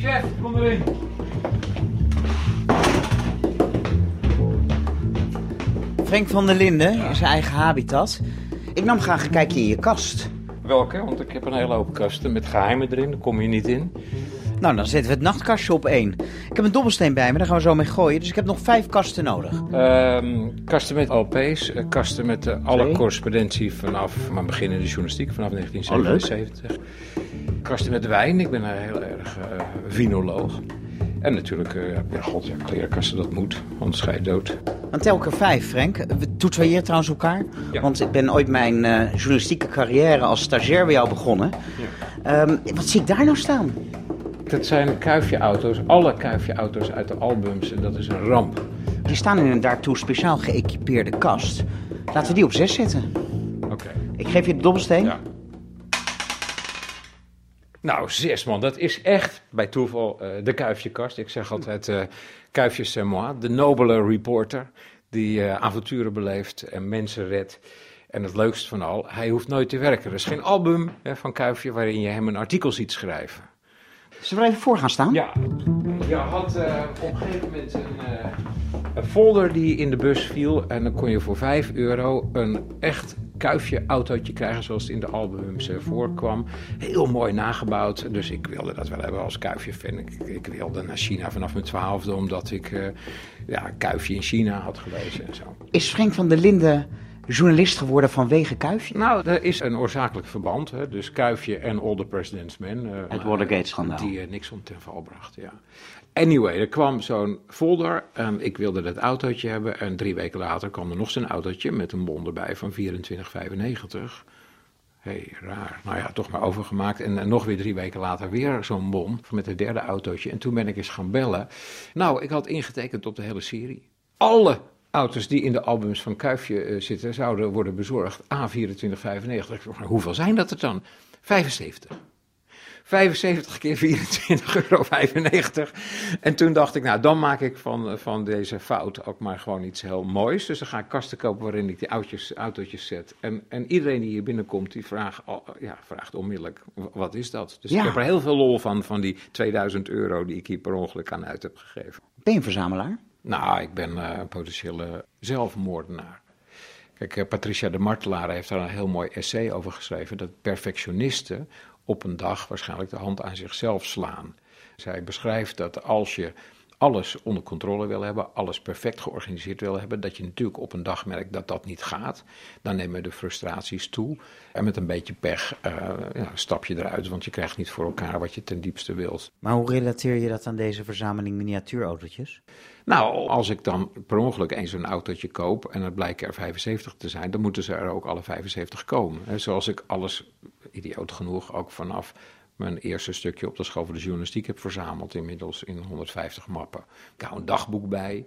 Chef, kom erin. Frank van der Linden, in zijn eigen habitat. Ik nam graag een kijkje in je kast. Welke? Want ik heb een hele hoop kasten met geheimen erin. Daar kom je niet in. Nou, dan zetten we het nachtkastje op één. Ik heb een dobbelsteen bij me, daar gaan we zo mee gooien. Dus ik heb nog vijf kasten nodig. Ehm, kasten met LP's, eh, kasten met eh, alle Twee. correspondentie vanaf mijn begin in de journalistiek, vanaf 1977. Kasten met wijn, ik ben een heel erg eh vinoloog. En natuurlijk, eh, ja, god, ja, klerenkasten, dat moet, anders ga je dood. Ik er vijf, Frank. We tutoyeren trouwens elkaar. Ja. Want ik ben ooit mijn eh, journalistieke carrière als stagiair bij jou begonnen. Ehm, wat zie ik daar nou staan? Dat zijn kuifjeauto's, alle kuifjeauto's uit de albums en dat is een ramp. Die staan in een daartoe speciaal geëquipeerde kast. Laten we die op zes zetten. Oké. Ik geef je de dobbelsteen. Ja. Nou, zes man, dat is echt bij toeval eh, de kuifjekast. Ik zeg altijd eh kuifje c'est moi, de nobele reporter die eh, avonturen beleeft en mensen redt. En het leukste van al, hij hoeft nooit te werken. Er is geen album hè, van Kuifje waarin je hem een artikel ziet schrijven. Zullen we even voor gaan staan? Ja, je had op een gegeven moment een, een folder die in de bus viel. En dan kon je voor 5 euro een echt kuifje autootje krijgen zoals het in de albums eh, voorkwam. Heel mooi nagebouwd. Dus ik wilde dat wel hebben als kuifje fan. Ik, ik wilde naar China vanaf mijn twaalfde omdat ik eh, ja, kuifje in China had gelezen en zo. Is Frank van der Linden journalist geworden vanwege Kuifje? Nou, er is een oorzakelijk verband. Hè? Dus Kuifje en All the President's Men. eh, Het Watergate-schandaal. Die uh, Nixon ten val bracht, ja. Anyway, er kwam zo'n folder en ik wilde dat autootje hebben. En drie weken later kwam er nog zo'n autootje met een bon erbij van 24,95. Hé, hey, raar. Nou ja, toch maar overgemaakt. En, eh, nog weer drie weken later weer zo'n bon met het derde autootje. En toen ben ik eens gaan bellen. Nou, ik had ingetekend op de hele serie. Alle auto's die in de albums van Kuifje eh, zitten zouden worden bezorgd. A2495. Ik vroeg, nou, hoeveel zijn dat er dan? 75. 75 keer 24,95 euro. En toen dacht ik, nou, dan maak ik van, van deze fout ook maar gewoon iets heel moois. Dus dan ga ik kasten kopen waarin ik die autootjes, autootjes zet. En, en iedereen die hier binnenkomt, die vraagt, al- ja, vraagt onmiddellijk, wat is dat? Dus Ja. ik heb er heel veel lol van, van die 2000 euro die ik hier per ongeluk aan uit heb gegeven. Ben je een verzamelaar? Nou, ik ben eh, een potentiële zelfmoordenaar. Kijk, eh, Patricia de Martelaar heeft daar een heel mooi essay over geschreven. Dat perfectionisten op een dag waarschijnlijk de hand aan zichzelf slaan. Zij beschrijft dat als je alles onder controle wil hebben, alles perfect georganiseerd wil hebben, dat je natuurlijk op een dag merkt dat dat niet gaat. Dan nemen de frustraties toe. En met een beetje pech eh, ja, stap je eruit, want je krijgt niet voor elkaar wat je ten diepste wilt. Maar hoe relateer je dat aan deze verzameling miniatuurautootjes? Nou, als ik dan per ongeluk eens een autootje koop en het blijkt er 75 te zijn, dan moeten ze er ook alle 75 komen. Zoals ik alles, idioot genoeg, ook vanaf mijn eerste stukje op de school voor de journalistiek heb verzameld, inmiddels in 150 mappen. Ik hou een dagboek bij.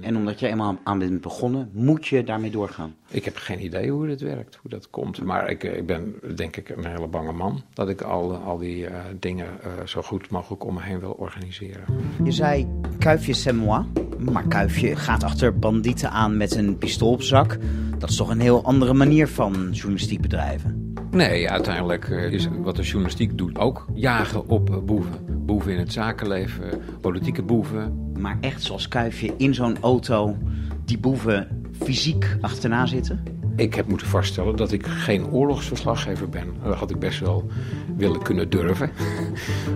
En omdat je eenmaal aan bent begonnen, moet je daarmee doorgaan. Ik heb geen idee hoe dit werkt, hoe dat komt. Maar ik, eh, ik ben denk ik een hele bange man. Dat ik al, al die eh, dingen eh, zo goed mogelijk om me heen wil organiseren. Je zei Kuifje c'est moi, maar Kuifje gaat achter bandieten aan met een pistool op zak. Dat is toch een heel andere manier van journalistiek bedrijven. Nee, uiteindelijk eh, is wat de journalistiek doet ook jagen op eh, boeven. Boeven in het zakenleven, politieke boeven. Maar echt zoals Kuifje in zo'n auto die boeven fysiek achterna zitten? Ik heb moeten vaststellen dat ik geen oorlogsverslaggever ben. Dat had ik best wel willen kunnen durven.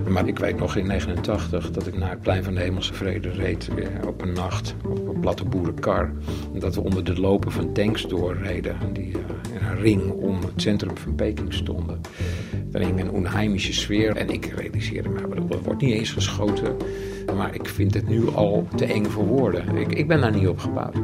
Maar ik weet nog in 89 dat ik naar het plein van de Hemelse Vrede reed op een nacht op een platte boerenkar. En dat we onder de lopen van tanks doorreden die eh, in een ring om het centrum van Peking stonden. Er hing een onheimische sfeer en ik realiseerde me, er wordt niet eens geschoten. Maar ik vind het nu al te eng voor woorden. Ik, ik ben daar niet op gebouwd.